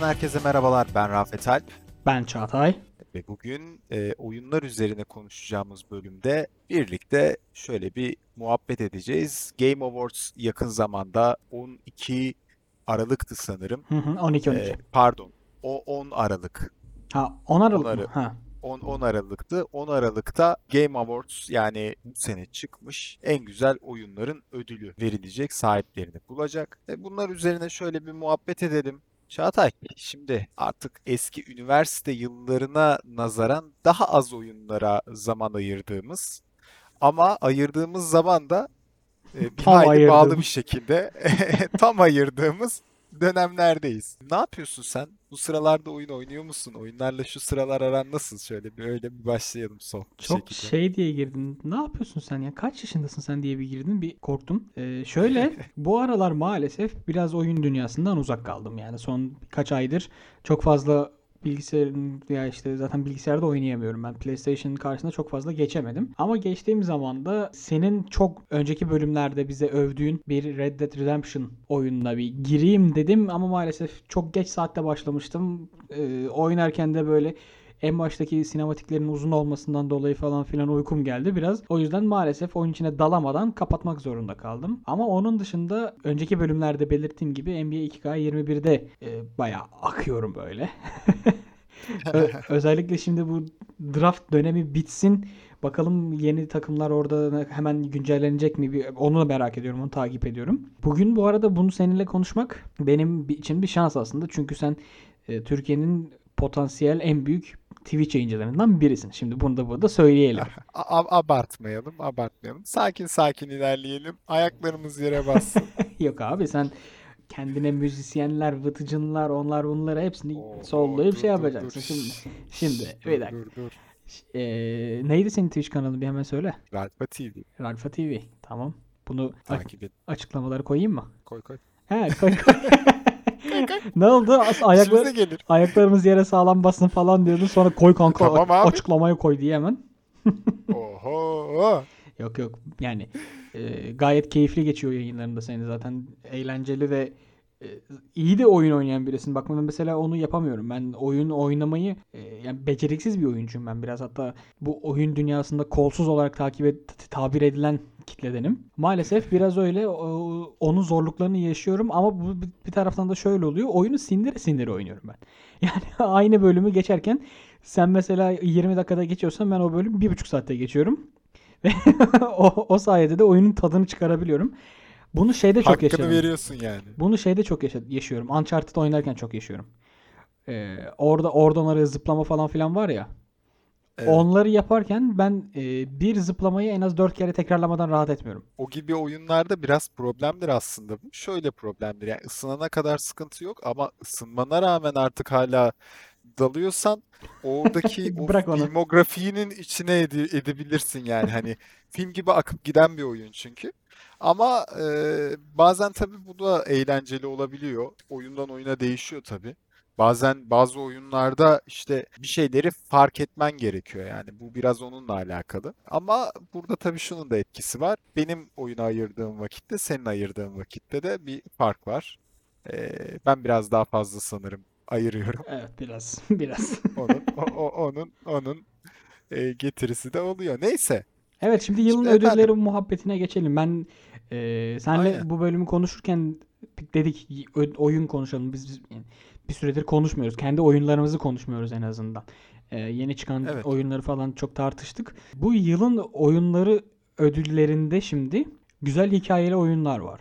28. bölümünden herkese merhabalar. Ben Rafet Alp Ben Çağatay. ve bugün e, oyunlar üzerine konuşacağımız bölümde birlikte şöyle bir muhabbet edeceğiz. Game Awards yakın zamanda 12 Aralık'tı sanırım. Hı hı, 12 12. E, pardon, o 10 Aralık. ha 10 Aralık Onları- mı? Ha. 10, 10 Aralık'tı. 10 Aralık'ta Game Awards yani bu sene çıkmış en güzel oyunların ödülü verilecek, sahiplerini bulacak. E bunlar üzerine şöyle bir muhabbet edelim. Çağatay, şimdi artık eski üniversite yıllarına nazaran daha az oyunlara zaman ayırdığımız ama ayırdığımız zaman da e, bir Tam hayli bağlı bir şekilde tam ayırdığımız dönemlerdeyiz. Ne yapıyorsun sen? Bu sıralarda oyun oynuyor musun? Oyunlarla şu sıralar aran nasıl? Şöyle bir öyle bir başlayalım son Çok şekilde. şey diye girdin. Ne yapıyorsun sen ya? Kaç yaşındasın sen diye bir girdin. Bir korktum. Ee, şöyle bu aralar maalesef biraz oyun dünyasından uzak kaldım. Yani son birkaç aydır çok fazla bilgisayarın ya işte zaten bilgisayarda oynayamıyorum ben. PlayStation'ın karşısında çok fazla geçemedim. Ama geçtiğim zaman da senin çok önceki bölümlerde bize övdüğün bir Red Dead Redemption oyununa bir gireyim dedim ama maalesef çok geç saatte başlamıştım. Ee, oynarken de böyle en baştaki sinematiklerin uzun olmasından dolayı falan filan uykum geldi biraz. O yüzden maalesef oyun içine dalamadan kapatmak zorunda kaldım. Ama onun dışında önceki bölümlerde belirttiğim gibi NBA 2K21'de e, bayağı akıyorum böyle. Özellikle şimdi bu draft dönemi bitsin. Bakalım yeni takımlar orada hemen güncellenecek mi? Bir- Onu da merak ediyorum, onu takip ediyorum. Bugün bu arada bunu seninle konuşmak benim için bir şans aslında. Çünkü sen e, Türkiye'nin potansiyel en büyük Twitch yayıncılarından birisin. Şimdi bunu da burada söyleyelim. A- abartmayalım, abartmayalım. Sakin sakin ilerleyelim. Ayaklarımız yere bassın. Yok abi sen kendine müzisyenler, vıtıcınlar, onlar bunları hepsini Oo, sollayıp dur, şey dur, yapacaksın. dur. Şimdi, şimdi şşş, bir dur, dakika. dur, dur. E, neydi senin Twitch kanalın bir hemen söyle. Ralfa TV. Ralfa TV. Tamam. Bunu Takip et. açıklamaları koyayım mı? Koy koy. He koy koy. ne oldu? Ayaklar, gelir. ayaklarımız yere sağlam basın falan diyordun. Sonra koy kanka Tamam abi. açıklamayı koy diye hemen. Oho. Yok yok yani e, gayet keyifli geçiyor yayınlarında senin zaten eğlenceli ve iyi de oyun oynayan birisin. Bak mesela onu yapamıyorum. Ben oyun oynamayı e, yani beceriksiz bir oyuncuyum ben biraz hatta bu oyun dünyasında kolsuz olarak takip et, tabir edilen kitledenim. Maalesef biraz öyle onun zorluklarını yaşıyorum ama bu bir taraftan da şöyle oluyor. Oyunu sindire sindire oynuyorum ben. Yani aynı bölümü geçerken sen mesela 20 dakikada geçiyorsan ben o bölümü 1,5 saatte geçiyorum. Ve o, o sayede de oyunun tadını çıkarabiliyorum. Bunu şeyde çok Hakkını yaşadım. veriyorsun yani. Bunu şeyde çok yaşıyorum. Uncharted oynarken çok yaşıyorum. Ee, orada oradan oraya zıplama falan filan var ya. Evet. Onları yaparken ben e, bir zıplamayı en az dört kere tekrarlamadan rahat etmiyorum. O gibi oyunlarda biraz problemdir aslında. Şöyle problemdir. Yani ısınana kadar sıkıntı yok ama ısınmana rağmen artık hala dalıyorsan oradaki o Bırak onu. filmografinin içine ede- edebilirsin yani. Hani film gibi akıp giden bir oyun çünkü. Ama e, bazen tabii bu da eğlenceli olabiliyor. Oyundan oyuna değişiyor tabii. Bazen bazı oyunlarda işte bir şeyleri fark etmen gerekiyor yani. Bu biraz onunla alakalı. Ama burada tabii şunun da etkisi var. Benim oyuna ayırdığım vakitte senin ayırdığın vakitte de bir fark var. Ee, ben biraz daha fazla sanırım ayırıyorum. Evet biraz biraz. Onun o- o- onun onun e, getirisi de oluyor. Neyse. Evet şimdi yılın Şimdi efendim- ödülleri muhabbetine geçelim. Ben e, senle Aynen. bu bölümü konuşurken dedik oyun konuşalım. Biz, biz yani bir süredir konuşmuyoruz. Kendi oyunlarımızı konuşmuyoruz en azından. E, yeni çıkan Evet. oyunları falan çok tartıştık. Bu yılın oyunları ödüllerinde şimdi güzel hikayeli oyunlar var.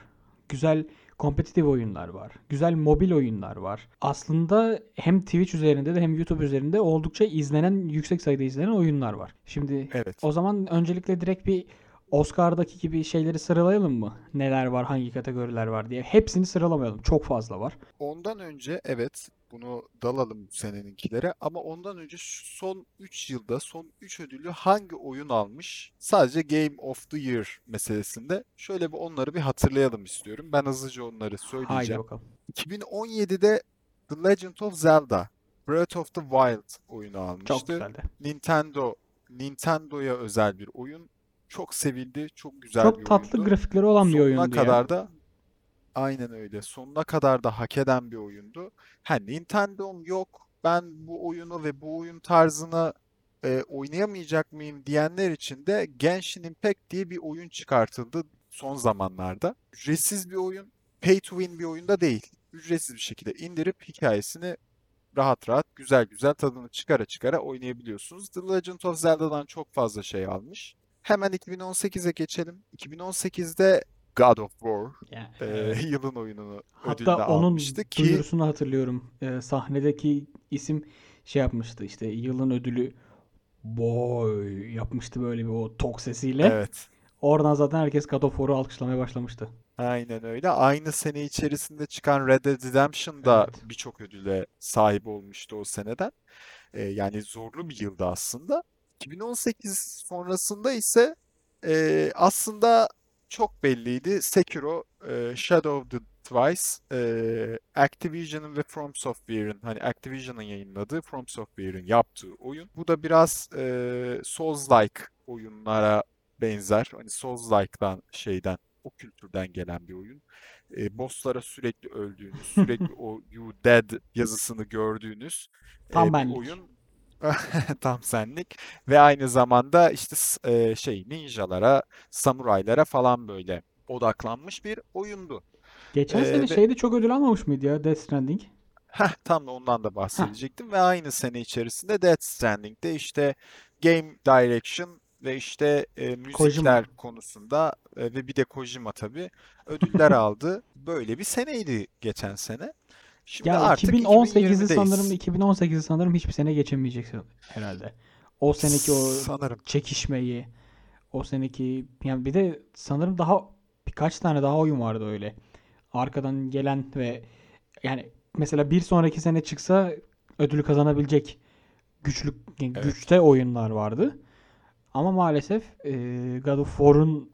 Güzel kompetitif oyunlar var. Güzel mobil oyunlar var. Aslında hem Twitch üzerinde de hem YouTube üzerinde oldukça izlenen, yüksek sayıda izlenen oyunlar var. Şimdi Evet. o zaman öncelikle direkt bir Oscar'daki gibi şeyleri sıralayalım mı? Neler var, hangi kategoriler var diye. Hepsini sıralamayalım. Çok fazla var. Ondan önce evet bunu dalalım seneninkilere ama ondan önce son 3 yılda son 3 ödülü hangi oyun almış? Sadece Game of the Year meselesinde şöyle bir onları bir hatırlayalım istiyorum. Ben hızlıca onları Haydi söyleyeceğim. bakalım. 2017'de The Legend of Zelda Breath of the Wild oyunu Çok almıştı. güzeldi. Nintendo Nintendo'ya özel bir oyun. Çok sevildi, çok güzel Çok bir tatlı oyundu. grafikleri olan bir Sonuna oyundu ya. kadar da Aynen öyle. Sonuna kadar da hak eden bir oyundu. Ha Nintendo'm yok. Ben bu oyunu ve bu oyun tarzını e, oynayamayacak mıyım diyenler için de Genshin Impact diye bir oyun çıkartıldı son zamanlarda. Ücretsiz bir oyun, pay to win bir oyunda değil. Ücretsiz bir şekilde indirip hikayesini rahat rahat, güzel güzel tadını çıkara çıkara oynayabiliyorsunuz. The Legend of Zelda'dan çok fazla şey almış. Hemen 2018'e geçelim. 2018'de God of War Yani, e, yılın oyununu Hatta onun almıştı ki duyurusunu hatırlıyorum. Ee, sahnedeki isim şey yapmıştı işte yılın ödülü boy yapmıştı böyle bir o tok sesiyle. evet Oradan zaten herkes God of War'u alkışlamaya başlamıştı. aynen öyle. Aynı sene içerisinde çıkan Red Dead Redemption da Evet. birçok ödüle sahip olmuştu o seneden. E, yani zorlu bir yıldı aslında. 2018 sonrasında ise e, aslında çok belliydi. Sekiro, e, Shadow of the Twice, e, Activision'ın ve From Software'ın hani Activision'ın yayınladığı, From Software'ın yaptığı oyun. Bu da biraz e, Souls-like oyunlara benzer. Hani Souls-like'dan şeyden, o kültürden gelen bir oyun. E, bosslara sürekli öldüğünüz, sürekli o You Dead yazısını gördüğünüz Tam e, bir benlik. oyun. Tam senlik ve aynı zamanda işte e, şey ninjalara, samuraylara falan böyle odaklanmış bir oyundu. Geçen E, sene ve şeyde çok ödül almamış mıydı ya Death Stranding? heh, tam da ondan da Heh. bahsedecektim ve aynı sene içerisinde Death Stranding'de işte Game Direction ve işte e, müzikler Kojima. konusunda e, ve bir de Kojima tabii ödüller aldı. Böyle bir seneydi geçen sene. Şimdi Ya artık 2018'i sanırım 2020'deyiz. 2018'i sanırım hiçbir sene geçemeyeceksin herhalde. O seneki o Sanırım. çekişmeyi, o seneki yani bir de sanırım daha birkaç tane daha oyun vardı öyle. Arkadan gelen ve yani mesela bir sonraki sene çıksa ödülü kazanabilecek güçlük yani Evet. güçte oyunlar vardı. Ama maalesef e, God of War'un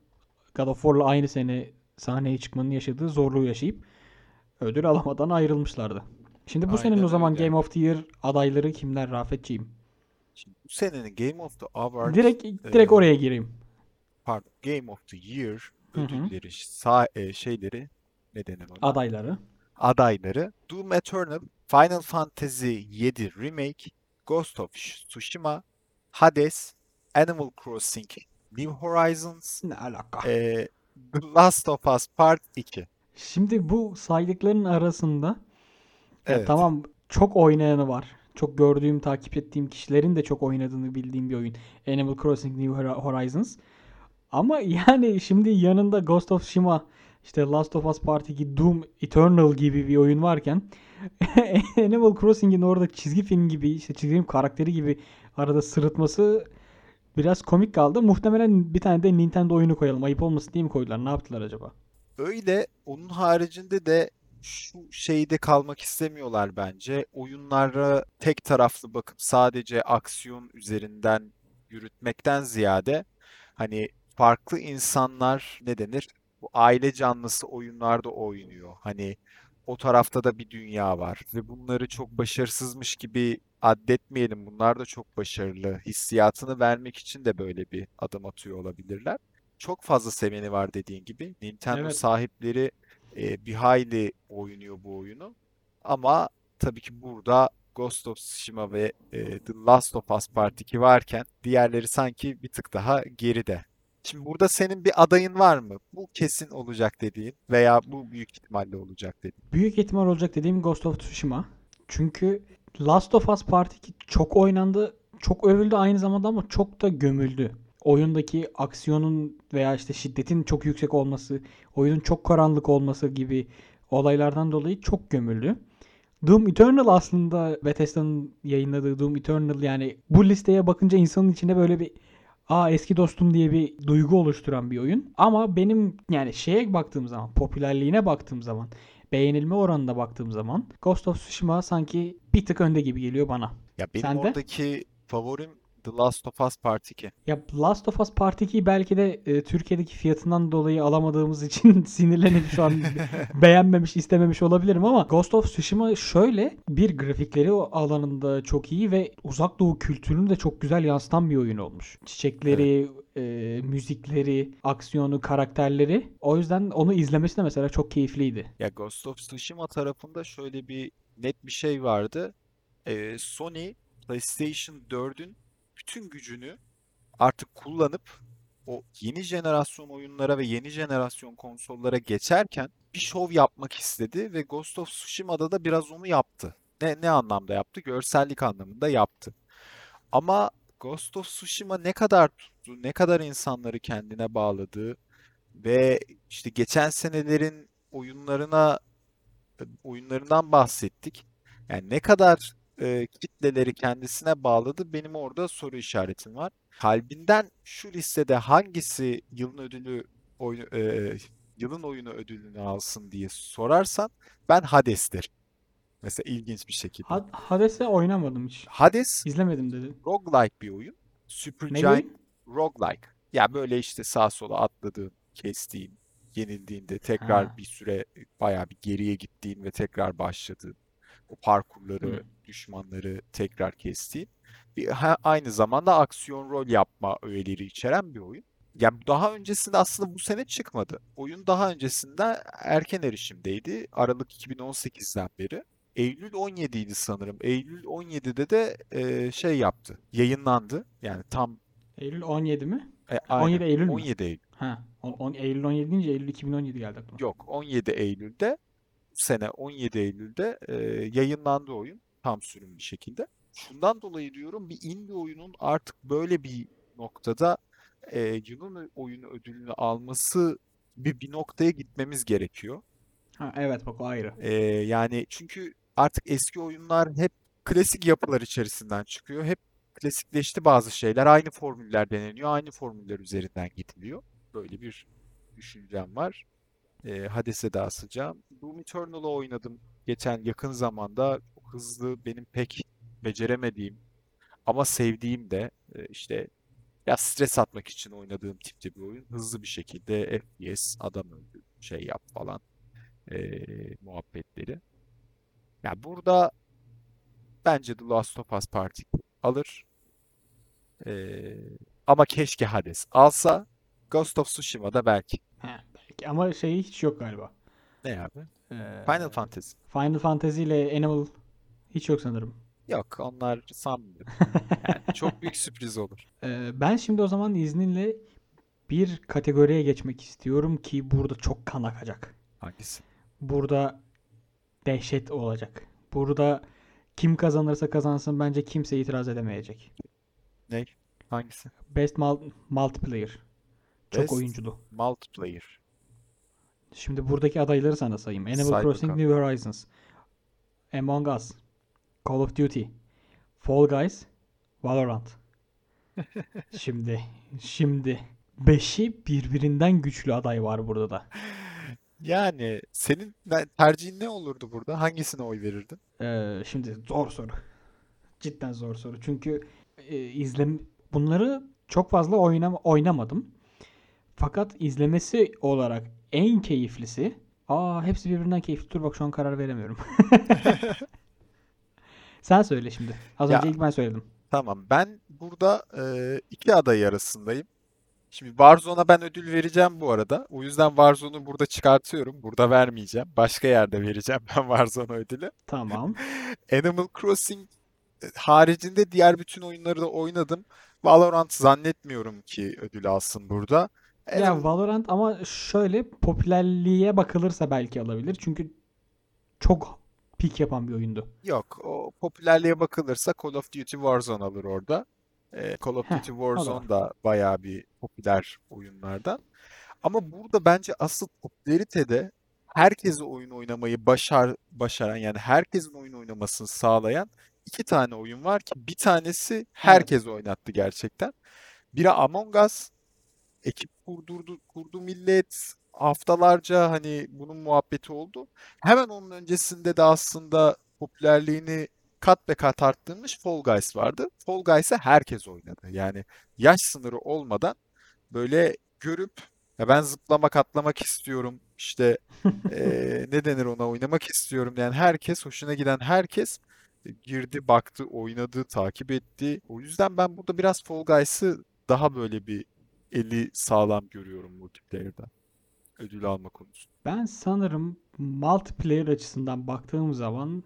God of War'la aynı sene sahneye çıkmanın yaşadığı zorluğu yaşayıp ödül alamadan ayrılmışlardı. Şimdi bu senenin o Aynen zaman öyle. Game of the Year adayları kimler Rafetciğim? Şimdi bu senenin Game of the Award, Direkt e, direkt oraya gireyim. pardon, Game of the Year Hı hı. ödülleri, sa- e, şeyleri, ne denir ona? Adayları. Adayları Doom Eternal, Final Fantasy VII Remake, Ghost of Tsushima, Hades, Animal Crossing New Horizons, Ne alaka? e, The Last of Us Part 2. Şimdi bu saydıkların arasında ya Evet. tamam çok oynayanı var. Çok gördüğüm, takip ettiğim kişilerin de çok oynadığını bildiğim bir oyun. Animal Crossing New Hor- Horizons. Ama yani şimdi yanında Ghost of Tsushima, işte Last of Us Part 2, Doom Eternal gibi bir oyun varken Animal Crossing'in orada çizgi film gibi, işte çizgi film karakteri gibi arada sırıtması biraz komik kaldı. Muhtemelen bir tane de Nintendo oyunu koyalım. Ayıp olmasın diye mi koydular? Ne yaptılar acaba? Öyle onun haricinde de şu şeyde kalmak istemiyorlar bence. Oyunlara tek taraflı bakıp sadece aksiyon üzerinden yürütmekten ziyade hani farklı insanlar ne denir? Bu aile canlısı oyunlarda oynuyor. Hani o tarafta da bir dünya var ve bunları çok başarısızmış gibi addetmeyelim. Bunlar da çok başarılı. Hissiyatını vermek için de böyle bir adım atıyor olabilirler. Çok fazla seveni var dediğin gibi. Nintendo Evet. sahipleri e, bir hayli oynuyor bu oyunu. Ama tabii ki burada Ghost of Tsushima ve e, The Last of Us Part 2 varken diğerleri sanki bir tık daha geride. Şimdi burada senin bir adayın var mı? Bu kesin olacak dediğin veya bu büyük ihtimalle olacak dediğin. Büyük ihtimal olacak dediğim Ghost of Tsushima. Çünkü Last of Us Part 2 çok oynandı, çok övüldü aynı zamanda ama çok da gömüldü. Oyundaki aksiyonun veya işte şiddetin çok yüksek olması, oyunun çok karanlık olması gibi olaylardan dolayı çok gömüldü. Doom Eternal aslında Bethesda'nın yayınladığı Doom Eternal yani bu listeye bakınca insanın içinde böyle bir aa eski dostum diye bir duygu oluşturan bir oyun. Ama benim yani şeye baktığım zaman, popülerliğine baktığım zaman, beğenilme oranına baktığım zaman Ghost of Tsushima sanki bir tık önde gibi geliyor bana. Ya benim Sen de? oradaki favorim The Last of Us Part 2. Ya Last of Us Part 2'yi belki de e, Türkiye'deki fiyatından dolayı alamadığımız için sinirlenip şu an beğenmemiş, istememiş olabilirim ama Ghost of Tsushima şöyle bir grafikleri alanında çok iyi ve uzak doğu kültürünü de çok güzel yansıtan bir oyun olmuş. Çiçekleri, e, müzikleri, aksiyonu, karakterleri. O yüzden onu izlemesi de mesela çok keyifliydi. Ya Ghost of Tsushima tarafında şöyle bir net bir şey vardı. Ee, Sony PlayStation 4'ün bütün gücünü artık kullanıp o yeni jenerasyon oyunlara ve yeni jenerasyon konsollara geçerken bir şov yapmak istedi ve Ghost of Tsushima'da da biraz onu yaptı. Ne ne anlamda yaptı? Görsellik anlamında yaptı. Ama Ghost of Tsushima ne kadar tuttu, ne kadar insanları kendine bağladı ve işte geçen senelerin oyunlarına oyunlarından bahsettik. Yani ne kadar e, kitleleri kendisine bağladı benim orada soru işaretim var. Kalbinden şu listede hangisi yılın ödülü oyunu, e, yılın oyunu ödülünü alsın diye sorarsan ben Hades derim. Mesela ilginç bir şekilde. Ha- Hades'e oynamadım hiç. Hades İzlemedim dedi. roguelike bir oyun. Supergiant roguelike. Ya böyle işte sağa sola atladığın, kestiğin, yenildiğinde tekrar Ha. bir süre bayağı bir geriye gittiğin ve tekrar başladığın o parkurları, Hı. düşmanları tekrar kestiğin bir ha- aynı zamanda aksiyon rol yapma öğeleri içeren bir oyun. Yani daha öncesinde aslında bu sene çıkmadı. Oyun daha öncesinde erken erişimdeydi. Aralık 2018'den beri. Eylül 17 idi sanırım. Eylül 17'de de e, şey yaptı. Yayınlandı. Yani tam Eylül 17 mi? e, aynen. 17 Eylül mü? 17 Eylül. Ha, on, on- Eylül 17 deyince Eylül 2017 geldi aklıma. Yok 17 Eylül'de sene 17 Eylül'de e, yayınlandı oyun tam sürüm bir şekilde. Şundan dolayı diyorum bir indie oyunun artık böyle bir noktada e, yılın oyunu ödülünü alması bir, bir noktaya gitmemiz gerekiyor. Ha, evet bak o ayrı. E, yani çünkü artık eski oyunlar hep klasik yapılar içerisinden çıkıyor. Hep klasikleşti bazı şeyler. Aynı formüller deneniyor. Aynı formüller üzerinden gidiliyor. Böyle bir düşüncem var. E, Hades'e de asacağım. Doom Eternal'ı oynadım geçen yakın zamanda. Hızlı, benim pek beceremediğim ama sevdiğim de e, işte biraz stres atmak için oynadığım tipte bir oyun. Hızlı bir şekilde FPS, adam öldür, şey yap falan e, muhabbetleri. Ya burada bence The Last of Us Part 2 alır. E, ama keşke Hades alsa. Ghost of Tsushima'da belki. Ha, belki ama şey hiç yok galiba. Ne abi? Ee, Final Fantasy. Final Fantasy ile Animal hiç yok sanırım. Yok onlar sanmıyorum. Yani çok büyük sürpriz olur. Ee, ben şimdi o zaman izninle bir kategoriye geçmek istiyorum ki burada çok kan akacak. Hangisi? Burada dehşet olacak. Burada kim kazanırsa kazansın bence kimse itiraz edemeyecek. Ne? Hangisi? Best mul- Multiplayer. Çok Best oyunculu. Multiplayer. Şimdi buradaki adayları sana sayayım. Animal Say Crossing bakalım. New Horizons. Among Us. Call of Duty. Fall Guys. Valorant. Şimdi, şimdi beşi birbirinden güçlü aday var burada da. Yani senin tercihin ne olurdu burada? Hangisine oy verirdin? Ee, şimdi zor soru. Cidden zor soru. Çünkü e, izlem bunları çok fazla oynam oynamadım. Fakat izlemesi olarak en keyiflisi Aa hepsi birbirinden keyifli. Dur bak şu an karar veremiyorum. Sen söyle şimdi. Az Ya önce ilk ben söyledim. tamam ben burada e, iki aday arasındayım. Şimdi Warzone'a ben ödül vereceğim bu arada. O yüzden Warzone'u burada çıkartıyorum. Burada vermeyeceğim. Başka yerde vereceğim ben Warzone ödülü. Tamam. Animal Crossing e, haricinde diğer bütün oyunları da oynadım. Valorant zannetmiyorum ki ödül alsın burada. Ya Animal Valorant ama şöyle popülerliğe bakılırsa belki alabilir. Çünkü çok pik yapan bir oyundu. Yok. O popülerliğe bakılırsa Call of Duty Warzone alır orada. Ee, Call of Heh, Duty. Warzone da bayağı bir popüler oyunlardan. Ama burada bence asıl popülaritede herkese oyun oynamayı başar başaran yani herkesin oyun oynamasını sağlayan iki tane oyun var ki bir tanesi Evet. herkes oynattı gerçekten. Biri Among Us. Ekip kurdurdu, kurdu millet. Haftalarca hani bunun muhabbeti oldu. Hemen onun öncesinde de aslında popülerliğini kat be kat arttırmış Fall Guys vardı. Fall Guys'ı herkes oynadı. Yani yaş sınırı olmadan böyle görüp ya ben zıplamak atlamak istiyorum işte eee, ne denir ona oynamak istiyorum yani herkes hoşuna giden herkes girdi baktı oynadı takip etti. O yüzden ben burada biraz Fall Guys'ı daha böyle bir eli sağlam görüyorum multiplayer'da ödül alma konusu. Ben sanırım multiplayer açısından baktığım zaman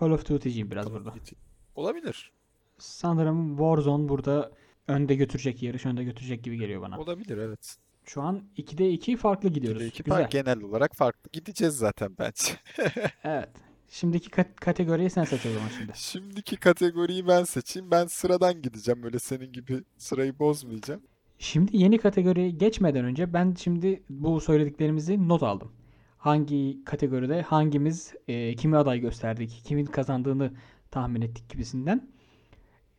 Call of Duty'ciyim biraz Call burada. Duty. Olabilir. Sanırım Warzone burada önde götürecek, yarış önde götürecek gibi geliyor bana. Olabilir evet. Şu an 2'de 2 farklı 2'de gidiyoruz. 2 Güzel. genel olarak farklı. Gideceğiz zaten bence. Evet. Şimdiki kat- kategoriyi sen seç o zaman şimdi. Şimdiki kategoriyi ben seçeyim. Ben sıradan gideceğim. Böyle senin gibi sırayı bozmayacağım. Şimdi yeni kategoriye geçmeden önce ben şimdi bu söylediklerimizi not aldım. Hangi kategoride hangimiz e, kimi aday gösterdik, kimin kazandığını tahmin ettik gibisinden.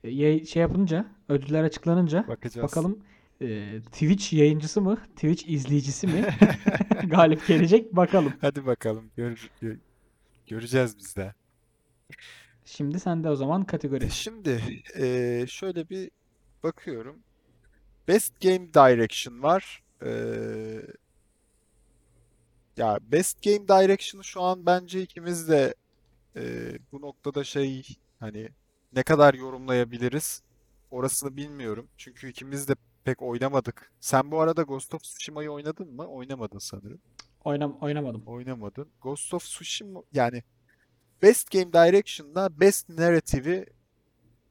E, şey yapınca, ödüller açıklanınca Bakacağız. bakalım e, Twitch yayıncısı mı, Twitch izleyicisi mi galip gelecek bakalım. Hadi bakalım. Gör, gö- göreceğiz biz de. Şimdi sende o zaman kategori. E, Şimdi eee, şöyle bir bakıyorum. Best Game Direction var. Eee, ya Best Game Direction'ı şu an bence ikimiz de eee, bu noktada şey hani ne kadar yorumlayabiliriz orasını bilmiyorum. Çünkü ikimiz de pek oynamadık. Sen bu arada Ghost of Tsushima'yı oynadın mı? Oynamadın sanırım. Oynam oynamadım. Oynamadın. Ghost of Tsushima yani Best Game Direction'da Best Narrative'i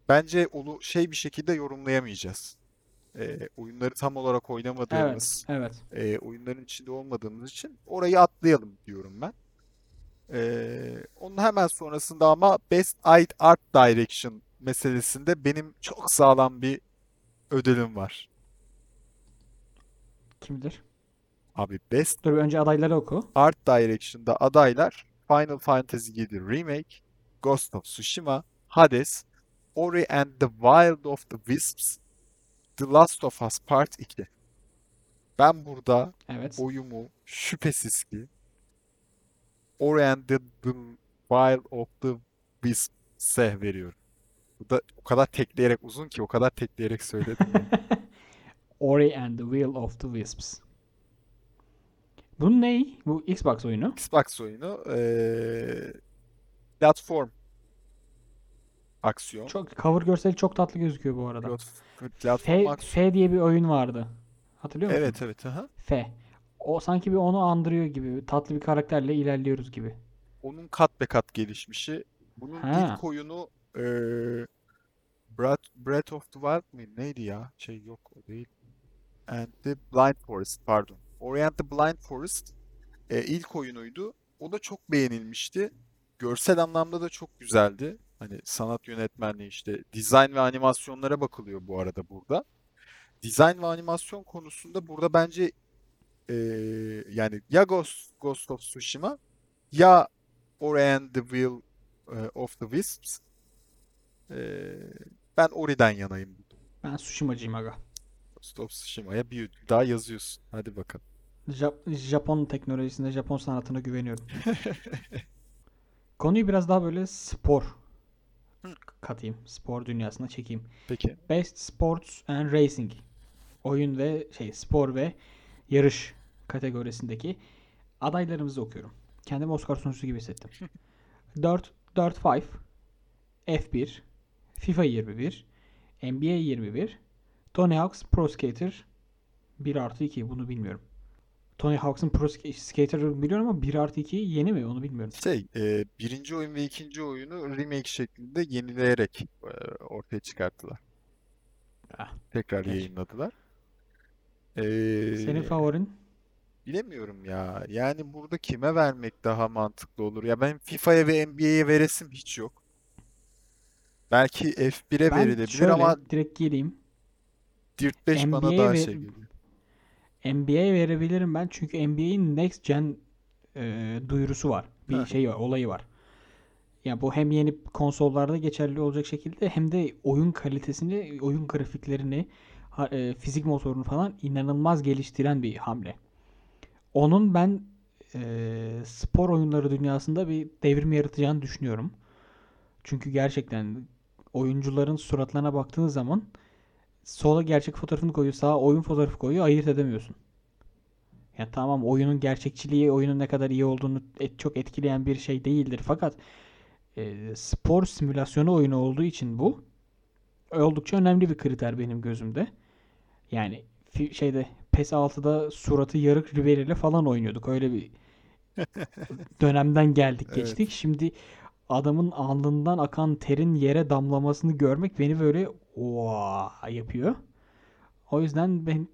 bence onu şey bir şekilde yorumlayamayacağız. Ee, oyunları tam olarak Evet, oynamadığımız, evet. e, oyunların içinde olmadığımız için orayı atlayalım diyorum ben. Ee, onun hemen sonrasında ama Best Art Art Direction meselesinde benim çok sağlam bir ödülüm var. Kimdir? Abi Best Dur önce adayları oku. Art Direction'da adaylar Final Fantasy VII Remake, Ghost of Tsushima, Hades, Ori and the Wild of the Wisps, The Last of Us Part 2. Ben burada Evet. oyumu şüphesiz ki Ori and the, Wild of the Wisps'e veriyorum. Bu da o kadar tekleyerek uzun ki o kadar tekleyerek söyledim. Ori and the Will of the Wisps. Bu ne? Bu Xbox oyunu. Xbox oyunu eee, platform aksiyon. Çok cover görseli çok tatlı gözüküyor bu arada. Platform F. F diye bir oyun vardı. Hatırlıyor musun? Evet evet aha. F. O sanki bir onu andırıyor gibi. Tatlı bir karakterle ilerliyoruz gibi. Onun kat be kat gelişmişi. Bunun Ha. ilk oyunu eee Breath, Breath of the Wild mıydı? Neydi ya? Şey yok o değil. And the Blind Forest pardon. Ori and the Blind Forest e, ilk oyunuydu. O da çok beğenilmişti. Görsel anlamda da çok güzeldi. Hani sanat yönetmenliği işte dizayn ve animasyonlara bakılıyor bu arada burada. Dizayn ve animasyon konusunda burada bence e, yani ya Ghost, Ghost of Tsushima ya Ori and the Will of the Wisps. E, ben Ori'den yanayım. Ben Tsushima'cıyım aga. Ghost of Tsushima'ya bir daha yazıyorsun. Hadi bakalım. Jap- Japon teknolojisine, Japon sanatına güveniyorum. Konuyu biraz daha böyle spor katayım. Spor dünyasına çekeyim. Peki. Best Sports and Racing. Oyun ve şey spor ve yarış kategorisindeki adaylarımızı okuyorum. Kendimi Oscar sunucusu gibi hissettim. 4 4 5 F1 FIFA 21 NBA 21 Tony Hawk's Pro Skater 1 artı 2 bunu bilmiyorum. Tony Hawk'ın Pro Sk- Skater'ı biliyorum ama 1 artı 2 yeni mi onu bilmiyorum. Şey, e, birinci oyun ve ikinci oyunu remake şeklinde yenileyerek e, ortaya çıkarttılar. Ah, Tekrar geç. yayınladılar. E, Senin favorin? bilemiyorum ya. Yani burada kime vermek daha mantıklı olur? Ya ben FIFA'ya ve NBA'ye veresim hiç yok. Belki F1'e Ben verilebilir şöyle ama direkt gireyim. Dirt 5 bana NBA'ye daha ver- şey geliyor. NBA'ye verebilirim ben çünkü NBA'in Next Gen e, duyurusu var. Bir Hı. şey var, olayı var. Ya bu hem yeni konsollarda geçerli olacak şekilde hem de oyun kalitesini, oyun grafiklerini, e, fizik motorunu falan inanılmaz geliştiren bir hamle. Onun ben e, spor oyunları dünyasında bir devrim yaratacağını düşünüyorum. Çünkü gerçekten oyuncuların suratlarına baktığın zaman sola gerçek fotoğrafını koyuyor, sağa oyun fotoğrafı koyuyor, ayırt edemiyorsun. Ya tamam oyunun gerçekçiliği, oyunun ne kadar iyi olduğunu et- çok etkileyen bir şey değildir. Fakat e, spor simülasyonu oyunu olduğu için bu oldukça önemli bir kriter benim gözümde. Yani şeyde PES 6'da suratı yarık Ribery ile falan oynuyorduk. Öyle bir dönemden geldik Evet. geçtik. Şimdi adamın alnından akan terin yere damlamasını görmek beni böyle oha yapıyor. O yüzden ben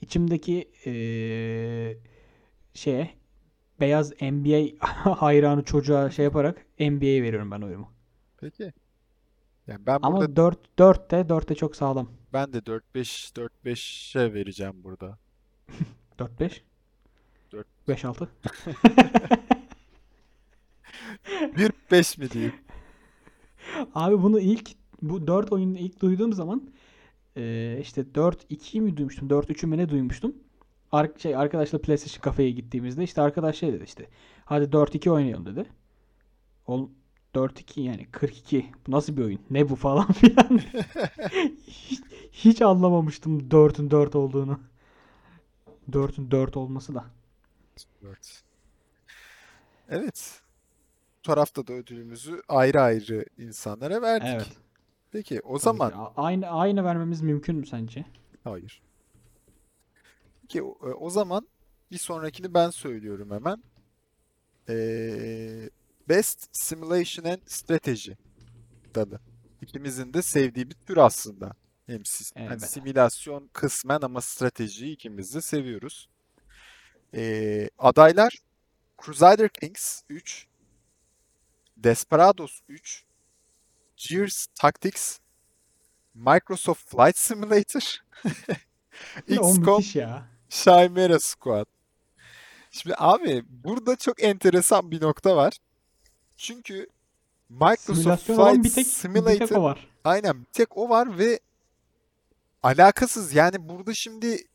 içimdeki eee şeye beyaz NBA hayranı çocuğa şey yaparak NBA'ye veriyorum ben oyumu. Peki. Yani ben Ama burada 4 4 de 4 de çok sağlam. ben de 4-5 4-5'e vereceğim burada. 4 5 Dört- 5 6 1-5 mi diyeyim? Abi bunu ilk bu 4 oyunu ilk duyduğum zaman eee, işte 4-2 mi duymuştum? 4-3'ü mü ne duymuştum? Ar şey arkadaşla PlayStation kafeye gittiğimizde işte arkadaş şey dedi işte. Hadi 4-2 oynayalım dedi. Ol 4-2 yani 42. Bu nasıl bir oyun? Ne bu falan filan. hiç, hiç anlamamıştım 4'ün 4 olduğunu. 4'ün 4 olması da. 4. Evet. Tarafta da ödülümüzü ayrı ayrı insanlara verdik. Evet. Peki o Tabii zaman ki. Aynı aynı vermemiz mümkün mü sence? hayır. Peki o, e, o zaman bir sonrakini ben söylüyorum hemen. Ee, Best Simulation and Strategy dalı. İkimizin de sevdiği bir tür aslında. Hem sis- hani simülasyon kısmen ama stratejiyi ikimiz de seviyoruz. Ee, adaylar Crusader Kings 3, Desperados 3, Gears Tactics, Microsoft Flight Simulator, XCOM. Chimera Squad. Şimdi abi burada çok enteresan bir nokta var. Çünkü Microsoft Simülasyon Flight bir tek, bir tek Simulator o var. aynen bir tek o var ve alakasız. Yani burada şimdi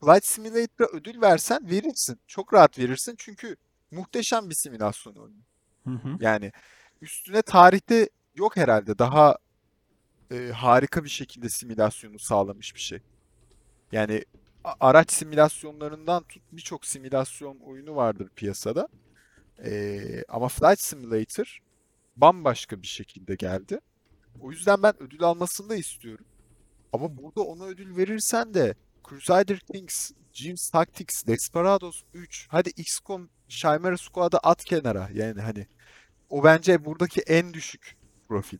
Flight Simulator'a ödül versen verirsin. Çok rahat verirsin çünkü muhteşem bir simülasyon oyunu. Hı hı. Yani üstüne tarihte yok herhalde daha e, harika bir şekilde simülasyonu sağlamış bir şey. Yani araç simülasyonlarından birçok simülasyon oyunu vardır piyasada. E, ama Flight Simulator bambaşka bir şekilde geldi. O yüzden ben ödül almasını da istiyorum. Ama burada ona ödül verirsen de Crusader Kings, Gears Tactics, Desperados 3, hadi XCOM, Chimera Squad'ı at kenara. Yani hani o bence buradaki en düşük profil.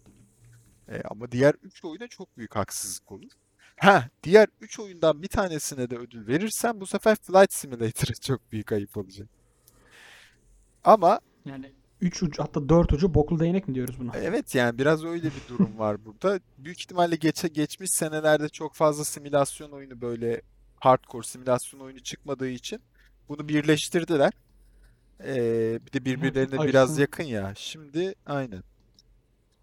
E, ama diğer 3 oyuna çok büyük haksızlık olur. Ha, diğer 3 oyundan bir tanesine de ödül verirsen bu sefer Flight Simulator'a çok büyük ayıp olacak. Ama Yani 3 ucu hatta 4 ucu boklu değnek mi diyoruz buna? evet yani biraz öyle bir durum var burada. Büyük ihtimalle geçe, geçmiş senelerde çok fazla simülasyon oyunu böyle hardcore simülasyon oyunu çıkmadığı için bunu birleştirdiler. E, bir de birbirlerine biraz Acısını- yakın ya. Şimdi aynen.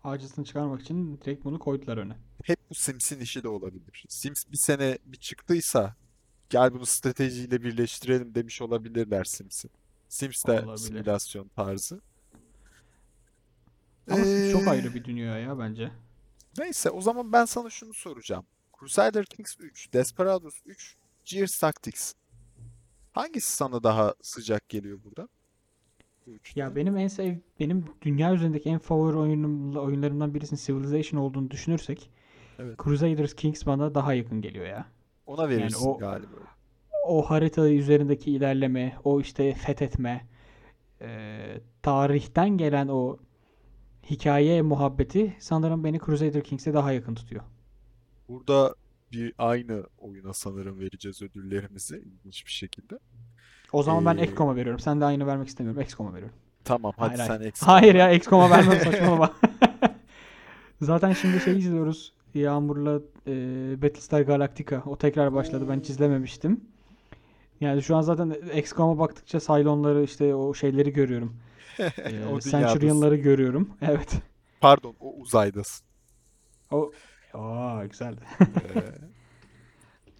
Acısını çıkarmak için direkt bunu koydular öne. Hep bu Sims'in işi de olabilir. Sims bir sene bir çıktıysa gel bunu stratejiyle birleştirelim demiş olabilirler Sims'in. Sims de Olabilir. simülasyon tarzı. Ama Sims çok Ee, ayrı bir dünya ya bence. Neyse o zaman ben sana şunu soracağım. Crusader Kings 3, Desperados 3, Gears Tactics. Hangisi sana daha sıcak geliyor burada? Ya benim en sev benim dünya üzerindeki en favori oyunum, oyunlarımdan birisinin Civilization olduğunu düşünürsek Evet. Crusaders Kings bana daha yakın geliyor ya. Ona verirsin o- galiba. O harita üzerindeki ilerleme, o işte fethetme, eee, tarihten gelen o hikaye muhabbeti sanırım beni Crusader Kings'e daha yakın tutuyor. Burada bir aynı oyuna sanırım vereceğiz ödüllerimizi ilginç bir şekilde. O zaman ben Ee, XCOM'a veriyorum. Sen de aynı vermek istemiyorum. XCOM'a veriyorum. Tamam hadi Hayır, sen hayır. Hayır ya XCOM'a vermem saçmalama. Zaten şimdi şey izliyoruz. Yağmur'la e, Battlestar Galactica. O tekrar başladı. Ben hiç izlememiştim. Yani şu an zaten XCOM'a baktıkça Cylon'ları işte o şeyleri görüyorum. E, O dünyadasın. Centurion'ları görüyorum. Evet. Pardon o uzaydasın. O Aa güzeldi.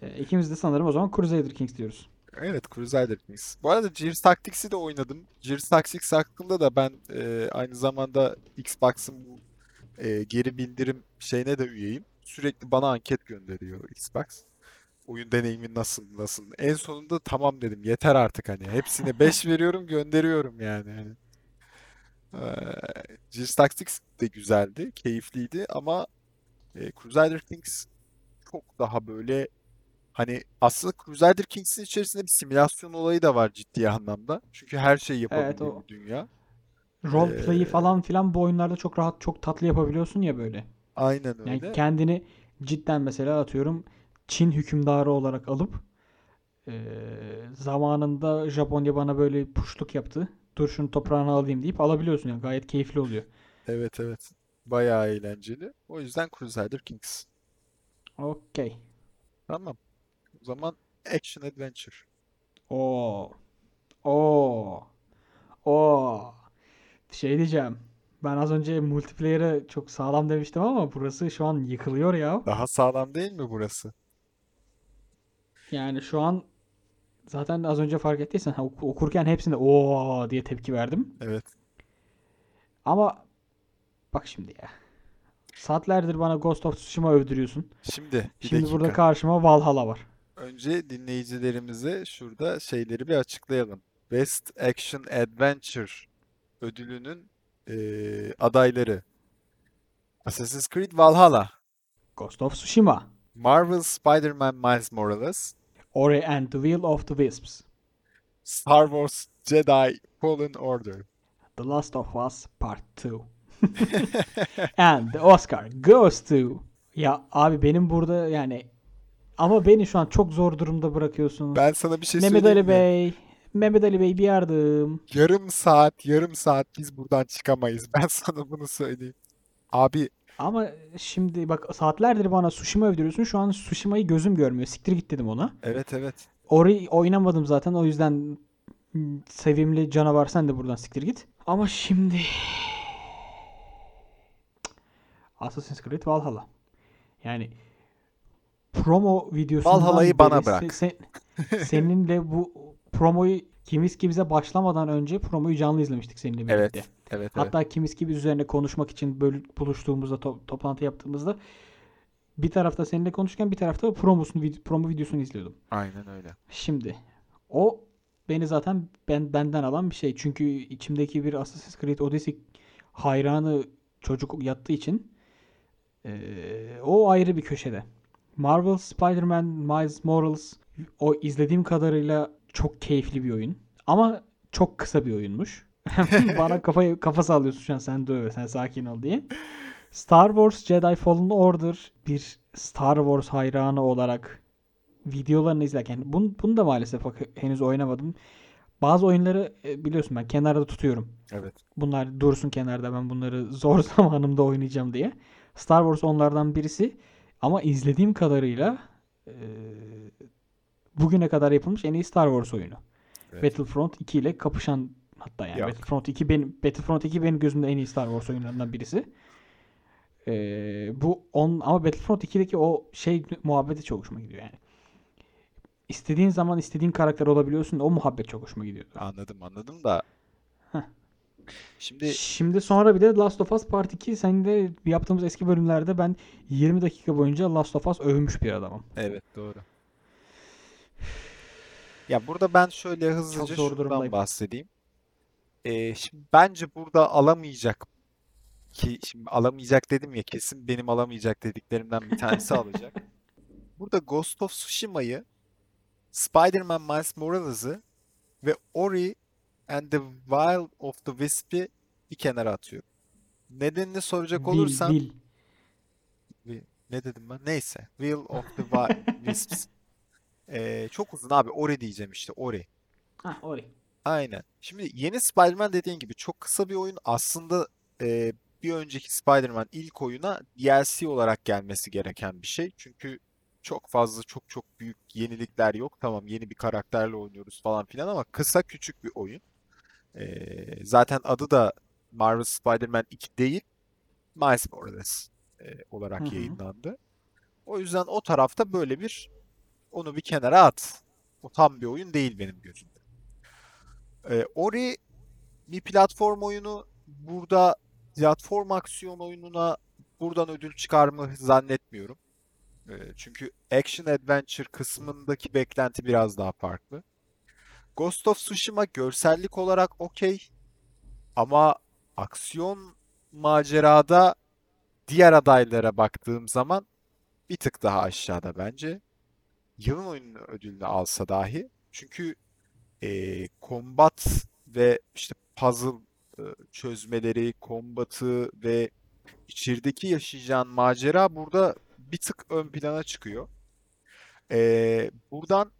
Ee, İkimiz de sanırım o zaman Crusader Kings diyoruz. Evet Crusader Kings. Bu arada Gears Tactics'i de oynadım. Gears Tactics hakkında da ben e, aynı zamanda Xbox'ın bu e, geri bildirim şeyine de üyeyim. Sürekli bana anket gönderiyor Xbox. Oyun deneyimi nasıl nasıl? En sonunda tamam dedim. Yeter artık hani. Hepsine 5 veriyorum, gönderiyorum yani. Hani. Eee Gears Tactics de güzeldi, keyifliydi ama e, Crusader Kings çok daha böyle hani aslında Crusader Kings'in içerisinde bir simülasyon olayı da var ciddi anlamda. Çünkü her şeyi Evet yapabildiğin o bir dünya. roleplay'i Ee, falan filan bu oyunlarda çok rahat çok tatlı yapabiliyorsun ya böyle. aynen Yani öyle. kendini cidden mesela atıyorum Çin hükümdarı olarak alıp eee, zamanında Japonya bana böyle puşluk yaptı. Dur şunu toprağına alayım deyip alabiliyorsun yani gayet keyifli oluyor. Evet evet. Bayağı eğlenceli. O yüzden Crusader Kings. Okey. Tamam. O zaman Action Adventure. Oo. Oo. Oo. Şey diyeceğim. Ben az önce multiplayer'e çok sağlam demiştim ama burası şu an yıkılıyor ya. Daha sağlam değil mi burası? Yani şu an zaten az önce fark ettiysen okurken hepsinde oo diye tepki verdim. Evet. Ama bak şimdi ya. Saatlerdir bana Ghost of Tsushima övdürüyorsun. Şimdi bir Şimdi burada dakika. karşıma Valhalla var. Önce dinleyicilerimize şurada şeyleri bir açıklayalım. Best Action Adventure ödülünün eee, adayları. Assassin's Creed Valhalla, Ghost of Tsushima. Marvel Spider-Man Miles Morales, Ori and the Will of the Wisps. Star Wars Jedi Fallen Order. The Last of Us Part 2. And the Oscar goes to. Ya abi benim burada yani ama beni şu an çok zor durumda bırakıyorsunuz. Ben sana bir şey Mehmet söyleyeyim Ali mi? Bey. Mehmet Ali Bey bir yardım. Yarım saat, yarım saat biz buradan çıkamayız. Ben sana bunu söyleyeyim. Abi Ama şimdi bak saatlerdir bana Tsushima övdürüyorsun. Şu an Tsushima'yı gözüm görmüyor. Siktir git dedim ona. evet evet. Ori oynamadım zaten. O yüzden sevimli canavar sen de buradan siktir git. Ama şimdi Assassin's Creed Valhalla. Yani promo videosundan Valhalla'yı bana bırak. se- se- seninle bu promoyu Kimiski bize başlamadan önce promoyu canlı izlemiştik seninle birlikte. Evet. Evet evet. Hatta Kimiski biz üzerine konuşmak için böyle buluştuğumuzda to- toplantı yaptığımızda bir tarafta seninle konuşurken bir tarafta promosunu vid- promo videosunu izliyordum. Aynen öyle. Şimdi o beni zaten ben benden alan bir şey. Çünkü içimdeki bir Assassin's Creed Odyssey hayranı çocuk yattığı için eee, o ayrı bir köşede. Marvel Spider-Man Miles Morales o izlediğim kadarıyla çok keyifli bir oyun. Ama çok kısa bir oyunmuş. Bana kafayı kafa sallıyorsun şu an sen döve sen sakin ol diye. Star Wars Jedi Fallen Order bir Star Wars hayranı olarak videolarını izlerken bunu, bunu da maalesef henüz oynamadım. Bazı oyunları e, biliyorsun ben kenarda tutuyorum. Evet. Bunlar dursun kenarda ben bunları zor zamanımda oynayacağım diye. Star Wars onlardan birisi ama izlediğim kadarıyla e, bugüne kadar yapılmış en iyi Star Wars oyunu. Evet. Battlefront 2 ile kapışan hatta yani Yok. Battlefront 2 benim Battlefront 2 benim gözümde en iyi Star Wars oyunlarından birisi. Ee, bu on ama Battlefront 2'deki o şey muhabbeti çok hoşuma gidiyor yani. İstediğin zaman istediğin karakter olabiliyorsun. O muhabbet çok hoşuma gidiyor. Anladım anladım da. Heh. Şimdi Şimdi sonra bir de Last of Us Part 2 seninle yaptığımız eski bölümlerde ben 20 dakika boyunca Last of Us övmüş bir adamım. evet doğru. Ya burada ben şöyle hızlıca zor şundan durumdayım. bahsedeyim. Ee, şimdi bence burada alamayacak ki şimdi alamayacak dedim ya kesin benim alamayacak dediklerimden bir tanesi alacak. Burada Ghost of Tsushima'yı, Spider-Man Miles Morales'ı ve Ori and the Wild of the Wisp'i bir kenara atıyorum. Nedenini soracak Will, olursan Will. Wi- ne dedim ben? Neyse. Will of the Wi- Wisps. Ee, çok uzun abi. Ori diyeceğim işte. Ori. Hah, orayı. Aynen. Şimdi yeni Spider-Man dediğin gibi çok kısa bir oyun. Aslında e, bir önceki Spider-Man ilk oyuna DLC olarak gelmesi gereken bir şey. Çünkü çok fazla çok çok büyük yenilikler yok. Tamam yeni bir karakterle oynuyoruz falan filan ama kısa küçük bir oyun. Ee, zaten adı da Marvel Spider-Man 2 değil, Miles Morales e, olarak hı. yayınlandı. O yüzden o tarafta böyle bir onu bir kenara at. O tam bir oyun değil benim gözümde. Ee, Ori bir platform oyunu. Burada platform aksiyon oyununa buradan ödül çıkar mı zannetmiyorum. Ee, çünkü Action Adventure kısmındaki beklenti biraz daha farklı. Ghost of Tsushima görsellik olarak okey ama aksiyon macerada diğer adaylara baktığım zaman bir tık daha aşağıda bence. Yılın oyunu ödülünü alsa dahi. Çünkü eee combat ve işte puzzle e, çözmeleri, kombatı ve içerideki yaşayacağın macera burada bir tık ön plana çıkıyor. Eee, buradan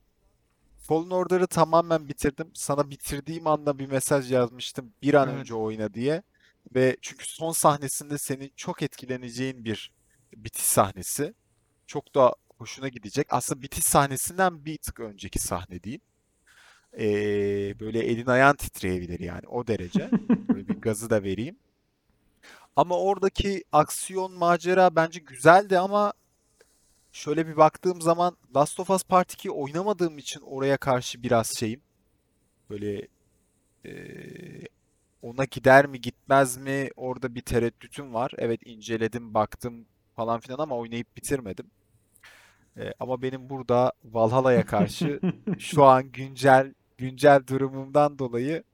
Fallen Order'ı tamamen bitirdim. Sana bitirdiğim anda bir mesaj yazmıştım. Bir an Evet. önce oyna diye. Ve çünkü son sahnesinde senin çok etkileneceğin bir bitiş sahnesi. Çok da hoşuna gidecek. Aslında bitiş sahnesinden bir tık önceki sahne diyeyim. Ee, böyle elin ayağın titreyebilir yani o derece. Böyle bir gazı da vereyim. Ama oradaki aksiyon macera bence güzeldi ama şöyle bir baktığım zaman Last of Us Part 2 oynamadığım için oraya karşı biraz şeyim. Böyle eee, ona gider mi gitmez mi orada bir tereddütüm var. Evet inceledim baktım falan filan ama oynayıp bitirmedim. Eee, ama benim burada Valhalla'ya karşı şu an güncel güncel durumumdan dolayı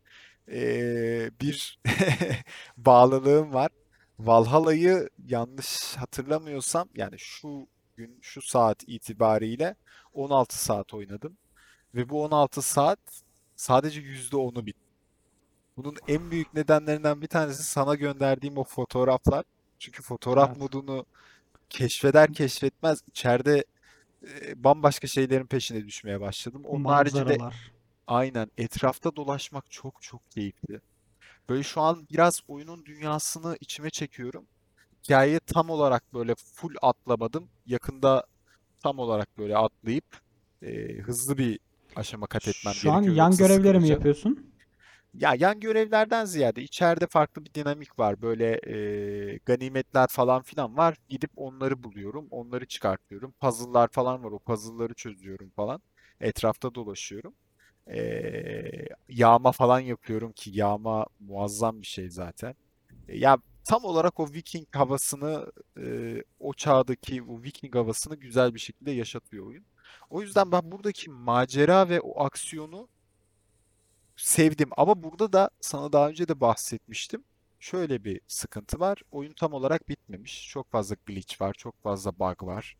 eee, bir bağlılığım var. Valhalla'yı yanlış hatırlamıyorsam yani şu gün şu saat itibariyle 16 saat oynadım ve bu 16 saat sadece %10'u bitti. Bunun en büyük nedenlerinden bir tanesi sana gönderdiğim o fotoğraflar. Çünkü fotoğraf Evet. modunu keşfeder keşfetmez içeride e, bambaşka şeylerin peşine düşmeye başladım. Onun haricinde Manzaralar. aynen etrafta dolaşmak çok çok keyifli. Böyle şu an biraz oyunun dünyasını içime çekiyorum. Hikayeyi tam olarak böyle full atlamadım. Yakında tam olarak böyle atlayıp e, hızlı bir aşama kat etmem Şu an gerekiyor. yan Yoksa görevleri mi yapıyorsun? Ya yan görevlerden ziyade içeride farklı bir dinamik var. Böyle e, ganimetler falan filan var. Gidip onları buluyorum. Onları çıkartıyorum. Puzzle'lar falan var. O puzzle'ları çözüyorum falan. Etrafta dolaşıyorum. E, yağma falan yapıyorum ki yağma muazzam bir şey zaten. E, Ya tam olarak o Viking havasını e, o çağdaki o Viking havasını güzel bir şekilde yaşatıyor oyun. O yüzden ben buradaki macera ve o aksiyonu sevdim. Ama burada da sana daha önce de bahsetmiştim. Şöyle bir sıkıntı var. Oyun tam olarak bitmemiş. Çok fazla glitch var, çok fazla bug var.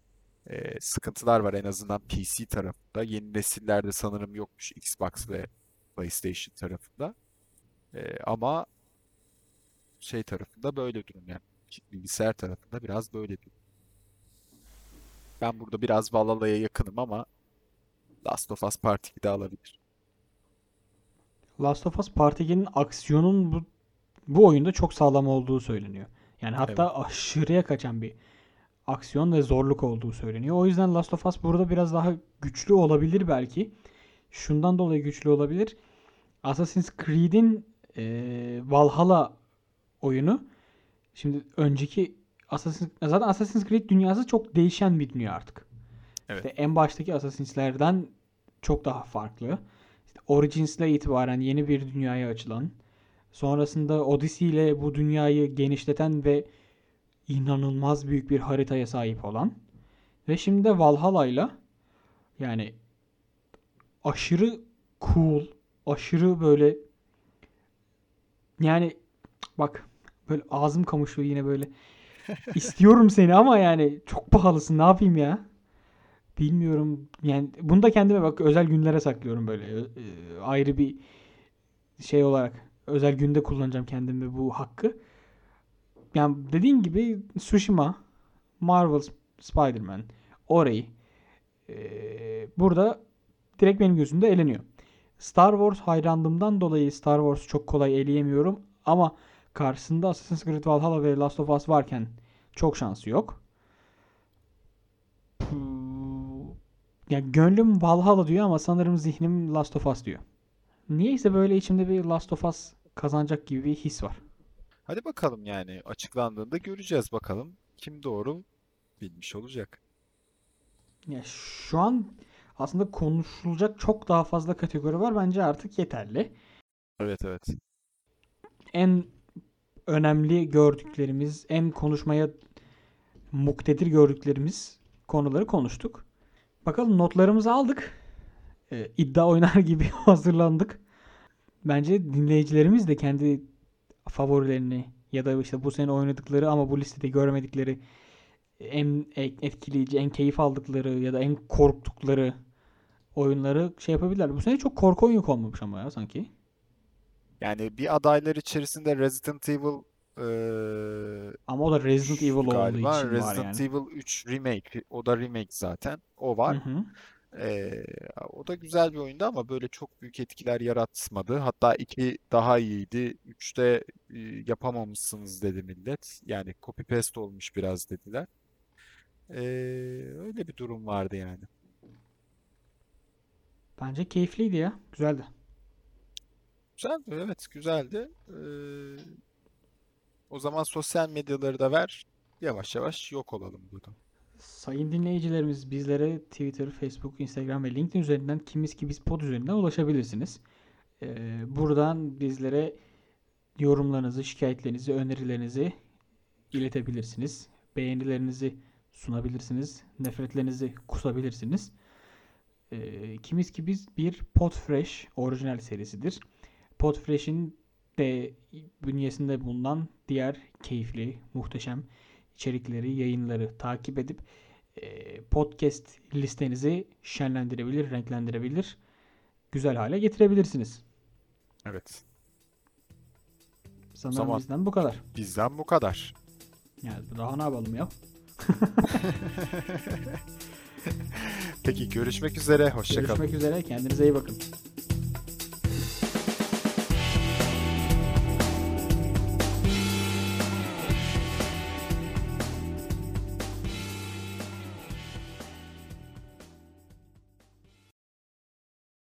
E, sıkıntılar var en azından PC tarafında. Yeni nesillerde sanırım yokmuş Xbox ve PlayStation tarafında. E, ama şey tarafında böyle durum yani. Bilgisayar tarafında biraz böyle durum. Ben burada biraz Valhalla'ya yakınım ama Last of Us Part 2'de alabilir. Last of Us Part 2'nin aksiyonun bu, bu oyunda çok sağlam olduğu söyleniyor. Yani Evet. hatta aşırıya kaçan bir aksiyon ve zorluk olduğu söyleniyor. O yüzden Last of Us burada biraz daha güçlü olabilir belki. Şundan dolayı güçlü olabilir. Assassin's Creed'in eee, Valhalla oyunu şimdi önceki Assassin's, zaten Assassin's Creed dünyası çok değişen bir dünya artık. Evet. İşte en baştaki Assassins'lerden çok daha farklı. İşte Origins'le itibaren yeni bir dünyaya açılan, sonrasında Odyssey ile bu dünyayı genişleten ve inanılmaz büyük bir haritaya sahip olan ve şimdi de Valhalla'yla yani aşırı cool, aşırı böyle yani bak böyle ağzım kamışıyor yine böyle istiyorum seni ama yani çok pahalısın ne yapayım ya? Bilmiyorum. Yani bunu da kendime bak özel günlere saklıyorum böyle. Ö- e, ayrı bir şey olarak özel günde kullanacağım kendime bu hakkı. Yani dediğin gibi Tsushima, Marvel Spider-Man, Ori e, burada direkt benim gözümde eleniyor. Star Wars hayranlığımdan dolayı Star Wars çok kolay eleyemiyorum ama karşısında Assassin's Creed Valhalla ve Last of Us varken çok şansı yok. Ya gönlüm Valhalla diyor ama sanırım zihnim Last of Us diyor. Niyeyse böyle içimde bir Last of Us kazanacak gibi bir his var. Hadi bakalım yani açıklandığında göreceğiz bakalım kim doğru bilmiş olacak. Ya şu an aslında konuşulacak çok daha fazla kategori var. Bence artık yeterli. Evet evet. En önemli gördüklerimiz, en konuşmaya muktedir gördüklerimiz konuları konuştuk. Bakalım notlarımızı aldık. Ee, iddia oynar gibi hazırlandık. Bence dinleyicilerimiz de kendi favorilerini ya da işte bu sene oynadıkları ama bu listede görmedikleri en etkileyici, en keyif aldıkları ya da en korktukları oyunları şey yapabilirler. Bu sene çok korku oyunu olmamış ama ya sanki. Yani bir adaylar içerisinde Resident Evil eee, Ama o da Resident Evil olduğu galiba için var Resident yani. Evil 3 Remake. O da remake zaten. O Hı var. hı. Eee, o da güzel bir oyundu ama böyle çok büyük etkiler yaratmadı. Hatta 2 daha iyiydi. 3'te e, yapamamışsınız dedi millet. Yani copy paste olmuş biraz dediler. Eee, öyle bir durum vardı yani. Bence keyifliydi ya. Güzeldi. Güzeldi, evet güzeldi. Eee, o zaman sosyal medyaları da ver. Yavaş yavaş yok olalım buradan. Sayın dinleyicilerimiz bizlere Twitter, Facebook, Instagram ve LinkedIn üzerinden kimiz ki biz pod üzerinden ulaşabilirsiniz. Ee, buradan bizlere yorumlarınızı, şikayetlerinizi, önerilerinizi iletebilirsiniz. Beğenilerinizi sunabilirsiniz. Nefretlerinizi kusabilirsiniz. Ee, kimiz ki biz bir Podfresh orijinal serisidir. Podfresh'in de bünyesinde bulunan diğer keyifli, muhteşem içerikleri, yayınları takip edip e, podcast listenizi şenlendirebilir, renklendirebilir, güzel hale getirebilirsiniz. Evet. Sanırım Zaman. bizden bu kadar. Bizden bu kadar. Yani daha ne yapalım ya? Peki görüşmek üzere. Hoşça kalın. Görüşmek üzere. Kendinize iyi bakın.